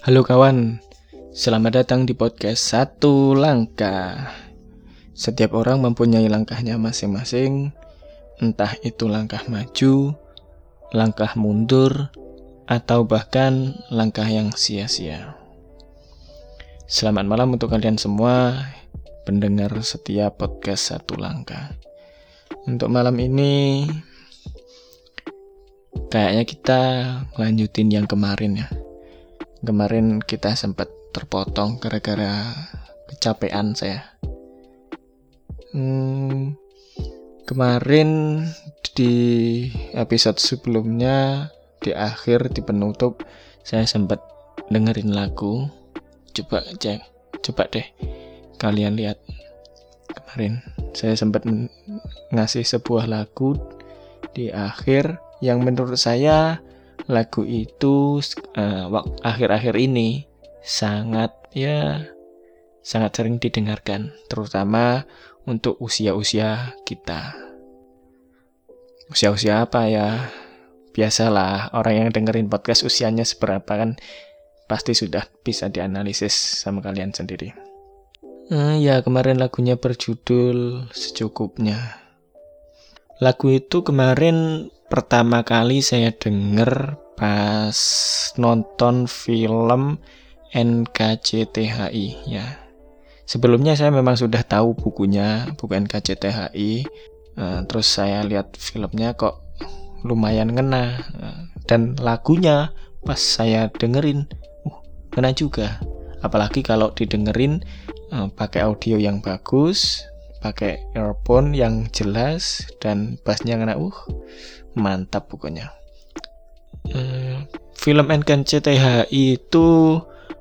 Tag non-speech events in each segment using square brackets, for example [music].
Halo kawan, selamat datang di podcast Satu Langkah. Setiap orang mempunyai langkahnya masing-masing, entah itu langkah maju, langkah mundur, atau bahkan langkah yang sia-sia. Selamat malam untuk kalian semua, pendengar setiap podcast Satu Langkah. Untuk malam ini, kayaknya kita lanjutin yang kemarin ya Kemarin kita sempat terpotong gara-gara kecapean saya. Hmm, kemarin di episode sebelumnya di akhir di penutup saya sempat dengerin lagu. Coba cek, coba deh kalian lihat kemarin saya sempat ngasih sebuah lagu di akhir yang menurut saya lagu itu uh, akhir-akhir ini sangat ya sangat sering didengarkan terutama untuk usia-usia kita. Usia-usia apa ya? Biasalah orang yang dengerin podcast usianya seberapa kan pasti sudah bisa dianalisis sama kalian sendiri. Uh, ya kemarin lagunya berjudul secukupnya. Lagu itu kemarin pertama kali saya denger pas nonton film NKCTHI ya. Sebelumnya saya memang sudah tahu bukunya, buku NKCTHI. Eh, terus saya lihat filmnya kok lumayan ngena uh, dan lagunya pas saya dengerin, uh, ngena juga. Apalagi kalau didengerin uh, pakai audio yang bagus, pakai earphone yang jelas dan bassnya ngena, uh mantap pokoknya. Hmm, film NKCTHI itu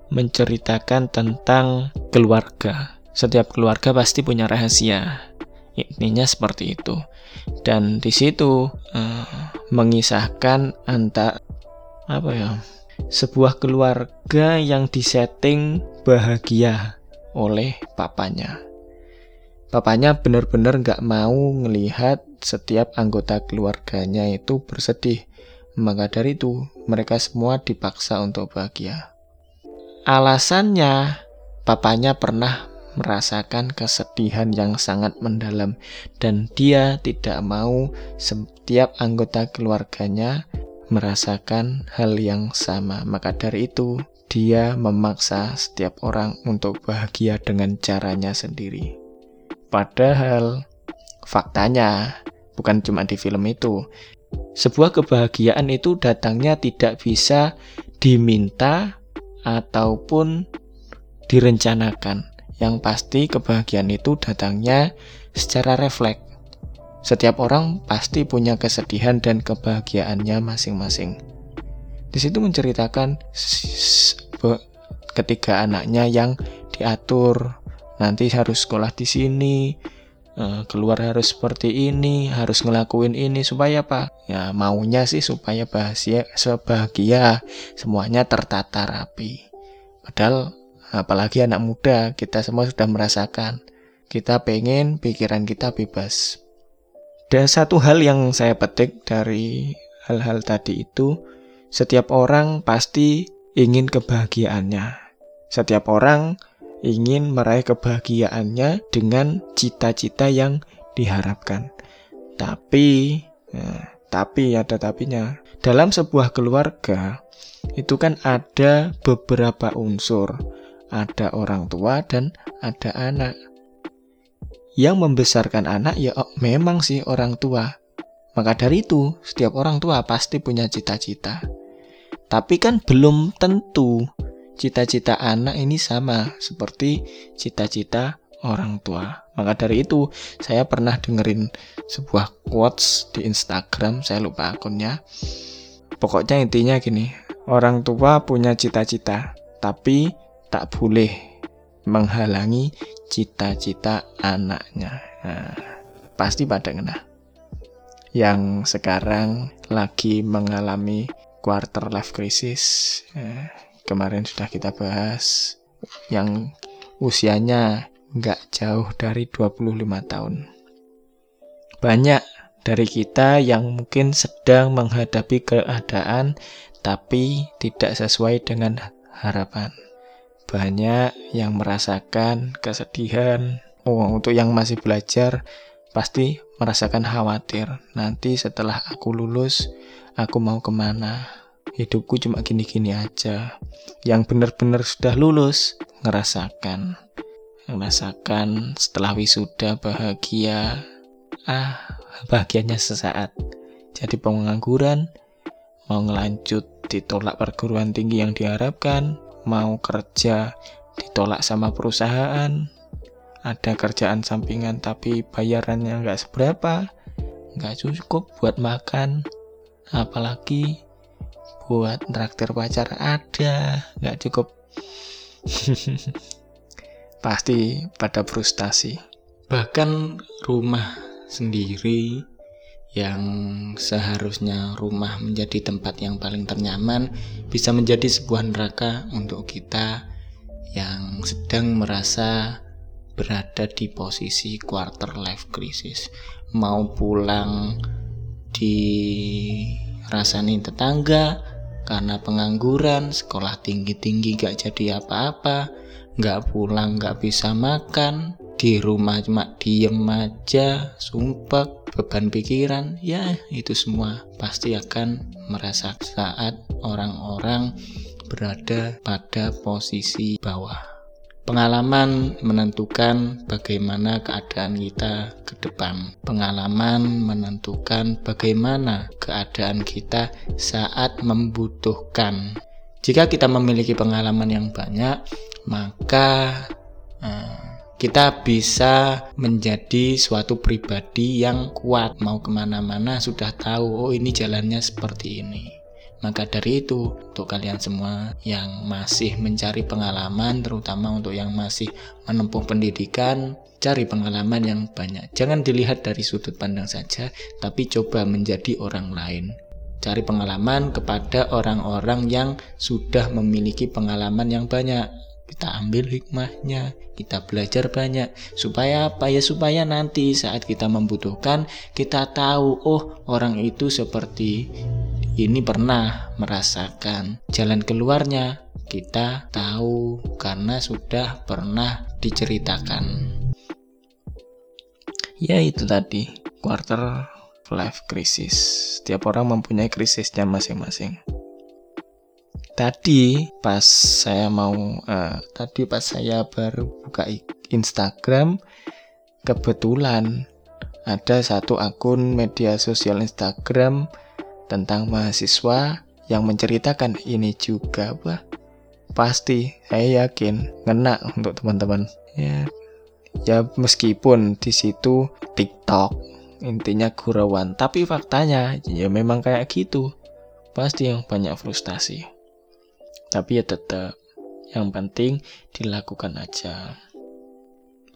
menceritakan tentang keluarga. Setiap keluarga pasti punya rahasia. Intinya seperti itu. Dan di situ uh, mengisahkan antar apa ya sebuah keluarga yang disetting bahagia oleh papanya Papanya benar-benar nggak mau ngelihat setiap anggota keluarganya itu bersedih. Maka dari itu, mereka semua dipaksa untuk bahagia. Alasannya, papanya pernah merasakan kesedihan yang sangat mendalam dan dia tidak mau setiap anggota keluarganya merasakan hal yang sama. Maka dari itu, dia memaksa setiap orang untuk bahagia dengan caranya sendiri. Padahal faktanya bukan cuma di film itu. Sebuah kebahagiaan itu datangnya tidak bisa diminta ataupun direncanakan. Yang pasti kebahagiaan itu datangnya secara refleks. Setiap orang pasti punya kesedihan dan kebahagiaannya masing-masing. Di situ menceritakan ketiga anaknya yang diatur nanti harus sekolah di sini, eh, keluar harus seperti ini, harus ngelakuin ini supaya apa? Ya maunya sih supaya bahagia, sebahagia, semuanya tertata rapi. Padahal apalagi anak muda, kita semua sudah merasakan. Kita pengen pikiran kita bebas. Dan satu hal yang saya petik dari hal-hal tadi itu, setiap orang pasti ingin kebahagiaannya. Setiap orang ingin meraih kebahagiaannya dengan cita-cita yang diharapkan. Tapi, ya, tapi ada tapinya. Dalam sebuah keluarga itu kan ada beberapa unsur. Ada orang tua dan ada anak. Yang membesarkan anak ya oh, memang sih orang tua. Maka dari itu, setiap orang tua pasti punya cita-cita. Tapi kan belum tentu cita-cita anak ini sama seperti cita-cita orang tua. Maka dari itu, saya pernah dengerin sebuah quotes di Instagram, saya lupa akunnya. Pokoknya intinya gini, orang tua punya cita-cita, tapi tak boleh menghalangi cita-cita anaknya. Nah, pasti pada kena. Yang sekarang lagi mengalami quarter life crisis. Eh, kemarin sudah kita bahas yang usianya nggak jauh dari 25 tahun. Banyak dari kita yang mungkin sedang menghadapi keadaan tapi tidak sesuai dengan harapan. Banyak yang merasakan kesedihan. Oh, untuk yang masih belajar pasti merasakan khawatir. Nanti setelah aku lulus, aku mau ke mana? Hidupku cuma gini-gini aja. Yang benar-benar sudah lulus, ngerasakan. Ngerasakan setelah wisuda bahagia. Ah, bahagianya sesaat. Jadi pengangguran, mau ngelanjut ditolak perguruan tinggi yang diharapkan, mau kerja ditolak sama perusahaan, ada kerjaan sampingan tapi bayarannya nggak seberapa, nggak cukup buat makan, apalagi buat traktir pacar ada, nggak cukup. [laughs] Pasti pada frustasi. Bahkan rumah sendiri yang seharusnya rumah menjadi tempat yang paling ternyaman bisa menjadi sebuah neraka untuk kita yang sedang merasa berada di posisi quarter life crisis mau pulang di rasani tetangga karena pengangguran sekolah tinggi-tinggi gak jadi apa-apa gak pulang gak bisa makan di rumah cuma diem aja, sumpah, beban pikiran, ya itu semua pasti akan merasa saat orang-orang berada pada posisi bawah. Pengalaman menentukan bagaimana keadaan kita ke depan. Pengalaman menentukan bagaimana keadaan kita saat membutuhkan. Jika kita memiliki pengalaman yang banyak, maka eh, kita bisa menjadi suatu pribadi yang kuat mau ke mana-mana sudah tahu oh ini jalannya seperti ini maka dari itu untuk kalian semua yang masih mencari pengalaman terutama untuk yang masih menempuh pendidikan cari pengalaman yang banyak jangan dilihat dari sudut pandang saja tapi coba menjadi orang lain cari pengalaman kepada orang-orang yang sudah memiliki pengalaman yang banyak kita ambil hikmahnya, kita belajar banyak. Supaya apa ya? Supaya nanti saat kita membutuhkan, kita tahu, oh orang itu seperti ini pernah merasakan jalan keluarnya. Kita tahu karena sudah pernah diceritakan. Ya itu tadi, quarter life crisis. Setiap orang mempunyai krisisnya masing-masing tadi pas saya mau uh, tadi pas saya baru buka Instagram kebetulan ada satu akun media sosial Instagram tentang mahasiswa yang menceritakan ini juga wah pasti saya yakin ngena untuk teman-teman. Ya ya meskipun di situ TikTok intinya gurauan. Tapi faktanya ya memang kayak gitu. Pasti yang banyak frustasi. Tapi ya tetap, yang penting dilakukan aja.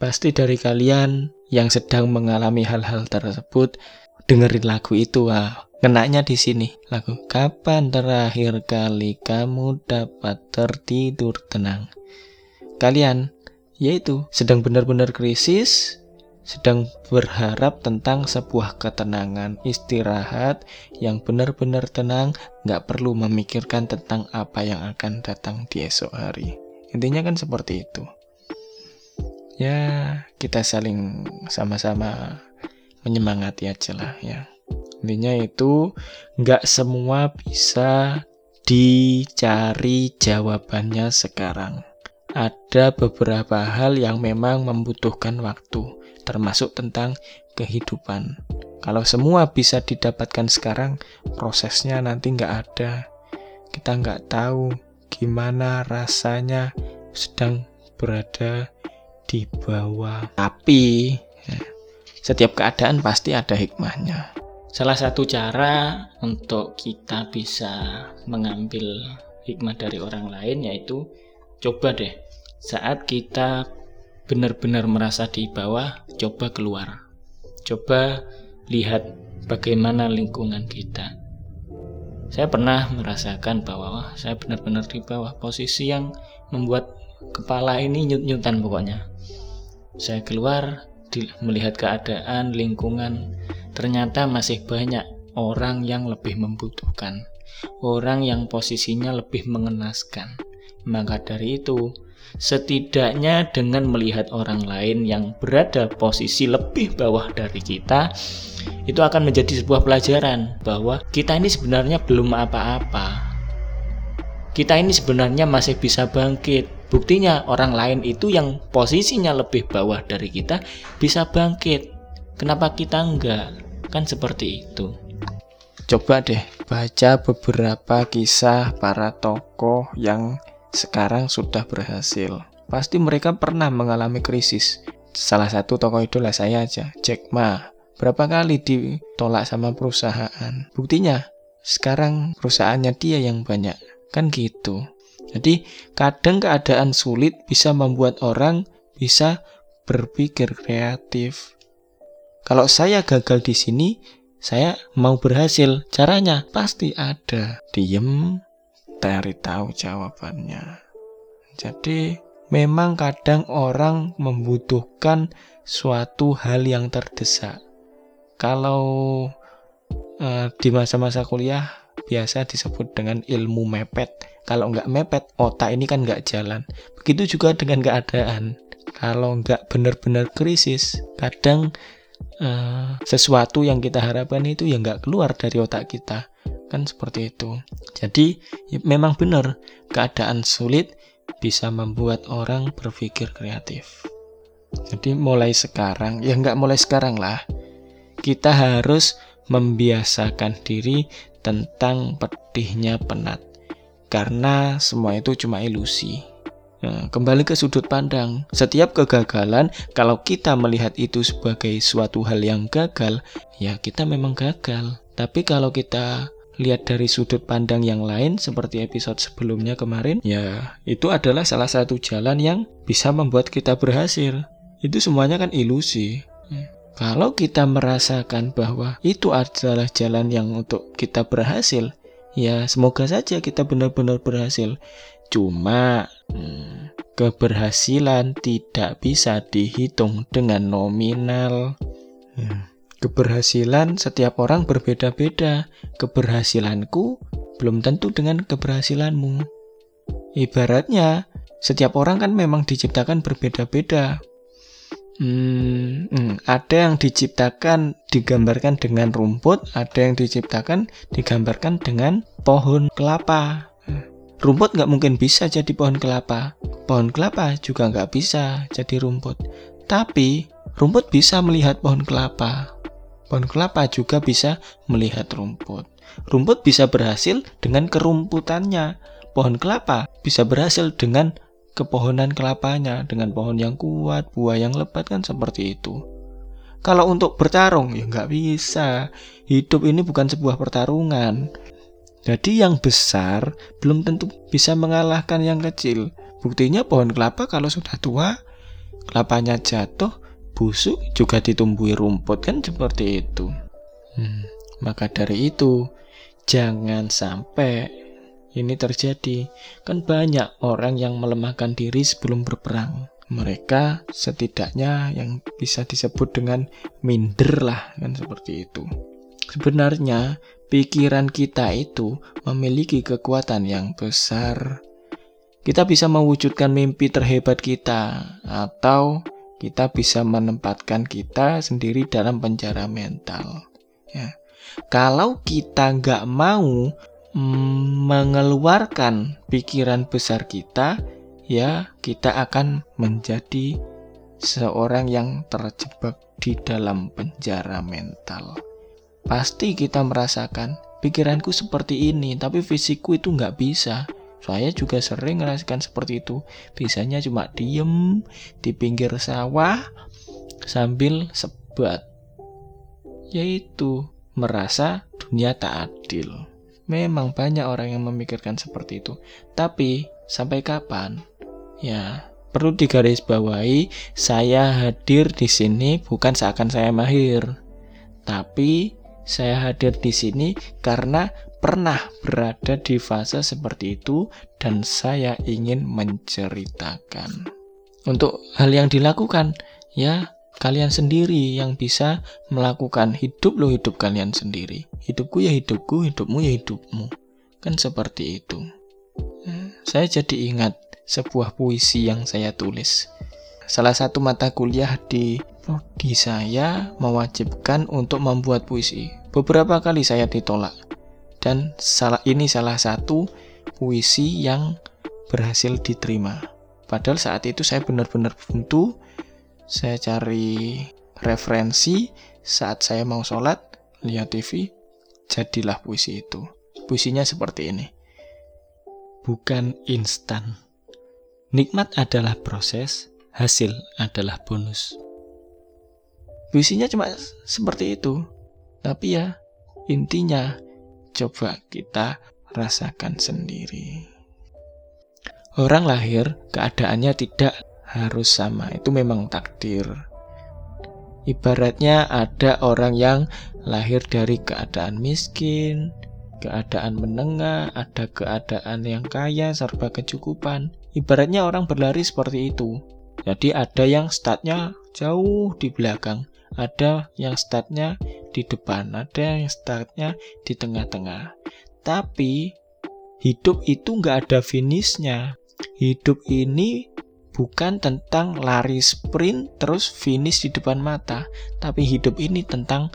Pasti dari kalian yang sedang mengalami hal-hal tersebut, dengerin lagu itu ah. Kenanya di sini lagu Kapan terakhir kali kamu dapat tertidur tenang? Kalian yaitu sedang benar-benar krisis, sedang berharap tentang sebuah ketenangan, istirahat yang benar-benar tenang, nggak perlu memikirkan tentang apa yang akan datang di esok hari. Intinya kan seperti itu. Ya, kita saling sama-sama menyemangati aja lah ya. Intinya itu nggak semua bisa dicari jawabannya sekarang. Ada beberapa hal yang memang membutuhkan waktu termasuk tentang kehidupan. Kalau semua bisa didapatkan sekarang, prosesnya nanti nggak ada. Kita nggak tahu gimana rasanya sedang berada di bawah. Tapi ya, setiap keadaan pasti ada hikmahnya. Salah satu cara untuk kita bisa mengambil hikmah dari orang lain yaitu coba deh saat kita benar-benar merasa di bawah, coba keluar. Coba lihat bagaimana lingkungan kita. Saya pernah merasakan bahwa wah, saya benar-benar di bawah posisi yang membuat kepala ini nyut-nyutan pokoknya. Saya keluar melihat keadaan lingkungan, ternyata masih banyak orang yang lebih membutuhkan, orang yang posisinya lebih mengenaskan Maka dari itu, setidaknya dengan melihat orang lain yang berada posisi lebih bawah dari kita, itu akan menjadi sebuah pelajaran bahwa kita ini sebenarnya belum apa-apa. Kita ini sebenarnya masih bisa bangkit. Buktinya orang lain itu yang posisinya lebih bawah dari kita bisa bangkit. Kenapa kita enggak? Kan seperti itu. Coba deh baca beberapa kisah para tokoh yang sekarang sudah berhasil. Pasti mereka pernah mengalami krisis. Salah satu tokoh idola saya aja, Jack Ma. Berapa kali ditolak sama perusahaan. Buktinya, sekarang perusahaannya dia yang banyak. Kan gitu. Jadi, kadang keadaan sulit bisa membuat orang bisa berpikir kreatif. Kalau saya gagal di sini, saya mau berhasil. Caranya pasti ada. Diem, cari tahu jawabannya. Jadi memang kadang orang membutuhkan suatu hal yang terdesak. Kalau uh, di masa-masa kuliah biasa disebut dengan ilmu mepet. Kalau nggak mepet, otak ini kan nggak jalan. Begitu juga dengan keadaan. Kalau nggak benar-benar krisis, kadang uh, sesuatu yang kita harapkan itu ya nggak keluar dari otak kita. Kan seperti itu. Jadi ya, memang benar keadaan sulit bisa membuat orang berpikir kreatif. Jadi mulai sekarang ya nggak mulai sekarang lah. Kita harus membiasakan diri tentang pedihnya penat. Karena semua itu cuma ilusi Nah, kembali ke sudut pandang. Setiap kegagalan, kalau kita melihat itu sebagai suatu hal yang gagal, ya kita memang gagal. Tapi kalau kita lihat dari sudut pandang yang lain seperti episode sebelumnya kemarin, ya itu adalah salah satu jalan yang bisa membuat kita berhasil. Itu semuanya kan ilusi. Hmm. Kalau kita merasakan bahwa itu adalah jalan yang untuk kita berhasil, ya semoga saja kita benar-benar berhasil. Cuma hmm, keberhasilan tidak bisa dihitung dengan nominal. Hmm. Keberhasilan setiap orang berbeda-beda. Keberhasilanku belum tentu dengan keberhasilanmu. Ibaratnya, setiap orang kan memang diciptakan berbeda-beda. Hmm, hmm, ada yang diciptakan digambarkan dengan rumput, ada yang diciptakan digambarkan dengan pohon kelapa. Rumput nggak mungkin bisa jadi pohon kelapa, pohon kelapa juga nggak bisa jadi rumput. Tapi rumput bisa melihat pohon kelapa. Pohon kelapa juga bisa melihat rumput. Rumput bisa berhasil dengan kerumputannya. Pohon kelapa bisa berhasil dengan kepohonan kelapanya, dengan pohon yang kuat, buah yang lebat kan seperti itu. Kalau untuk bertarung ya nggak bisa. Hidup ini bukan sebuah pertarungan. Jadi yang besar belum tentu bisa mengalahkan yang kecil. Buktinya pohon kelapa kalau sudah tua, kelapanya jatuh, busuk juga ditumbuhi rumput kan seperti itu. Hmm, maka dari itu jangan sampai ini terjadi. Kan banyak orang yang melemahkan diri sebelum berperang. Mereka setidaknya yang bisa disebut dengan minder lah kan seperti itu. Sebenarnya pikiran kita itu memiliki kekuatan yang besar. Kita bisa mewujudkan mimpi terhebat kita atau kita bisa menempatkan kita sendiri dalam penjara mental. Ya. Kalau kita nggak mau mengeluarkan pikiran besar kita, ya kita akan menjadi seorang yang terjebak di dalam penjara mental. Pasti kita merasakan pikiranku seperti ini, tapi fisikku itu nggak bisa. Saya juga sering ngerasakan seperti itu. Biasanya cuma diem di pinggir sawah sambil sebat. Yaitu merasa dunia tak adil. Memang banyak orang yang memikirkan seperti itu. Tapi sampai kapan? Ya, perlu digarisbawahi, saya hadir di sini bukan seakan saya mahir. Tapi saya hadir di sini karena pernah berada di fase seperti itu dan saya ingin menceritakan. Untuk hal yang dilakukan, ya kalian sendiri yang bisa melakukan hidup lo hidup kalian sendiri. Hidupku ya hidupku, hidupmu ya hidupmu. Kan seperti itu. Ya. saya jadi ingat sebuah puisi yang saya tulis. Salah satu mata kuliah di prodi saya mewajibkan untuk membuat puisi. Beberapa kali saya ditolak. Dan salah ini salah satu puisi yang berhasil diterima. Padahal saat itu saya benar-benar buntu. Saya cari referensi saat saya mau sholat, lihat TV, jadilah puisi itu. Puisinya seperti ini. Bukan instan. Nikmat adalah proses, hasil adalah bonus. Puisinya cuma seperti itu. Tapi ya, intinya coba kita rasakan sendiri. Orang lahir, keadaannya tidak harus sama. Itu memang takdir. Ibaratnya ada orang yang lahir dari keadaan miskin, keadaan menengah, ada keadaan yang kaya, serba kecukupan. Ibaratnya orang berlari seperti itu. Jadi ada yang statnya jauh di belakang, ada yang statnya di depan, ada yang statnya di tengah-tengah. Tapi hidup itu nggak ada finishnya. Hidup ini bukan tentang lari sprint terus finish di depan mata, tapi hidup ini tentang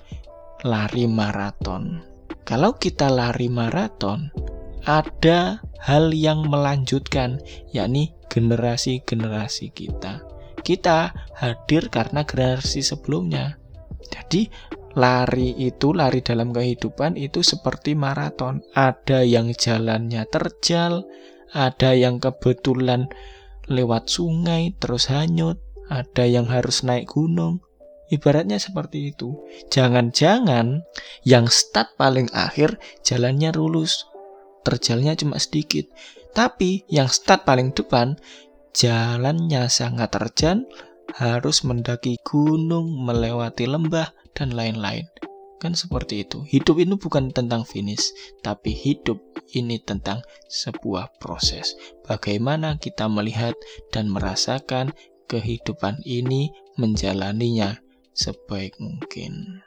lari maraton. Kalau kita lari maraton, ada hal yang melanjutkan, yakni generasi-generasi kita. Kita hadir karena generasi sebelumnya. Jadi, lari itu, lari dalam kehidupan itu seperti maraton. Ada yang jalannya terjal, ada yang kebetulan lewat sungai terus hanyut, ada yang harus naik gunung. Ibaratnya seperti itu. Jangan-jangan yang start paling akhir jalannya lulus, terjalnya cuma sedikit. Tapi yang start paling depan jalannya sangat terjal, harus mendaki gunung, melewati lembah dan lain-lain. Kan seperti itu. Hidup itu bukan tentang finish, tapi hidup ini tentang sebuah proses. Bagaimana kita melihat dan merasakan kehidupan ini, menjalaninya sebaik mungkin.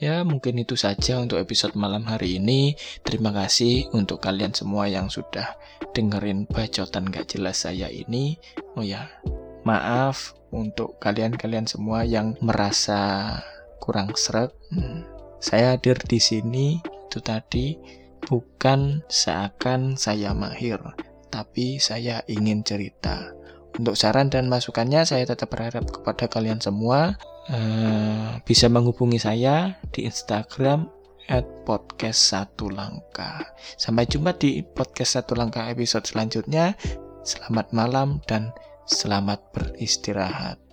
Ya, mungkin itu saja untuk episode malam hari ini. Terima kasih untuk kalian semua yang sudah dengerin bacotan gak jelas saya ini. Oh ya, maaf untuk kalian-kalian semua yang merasa kurang seret. Hmm. Saya hadir di sini itu tadi bukan seakan saya mahir, tapi saya ingin cerita. Untuk saran dan masukannya saya tetap berharap kepada kalian semua uh, bisa menghubungi saya di Instagram at podcast satu langkah. Sampai jumpa di podcast satu langkah episode selanjutnya. Selamat malam dan selamat beristirahat.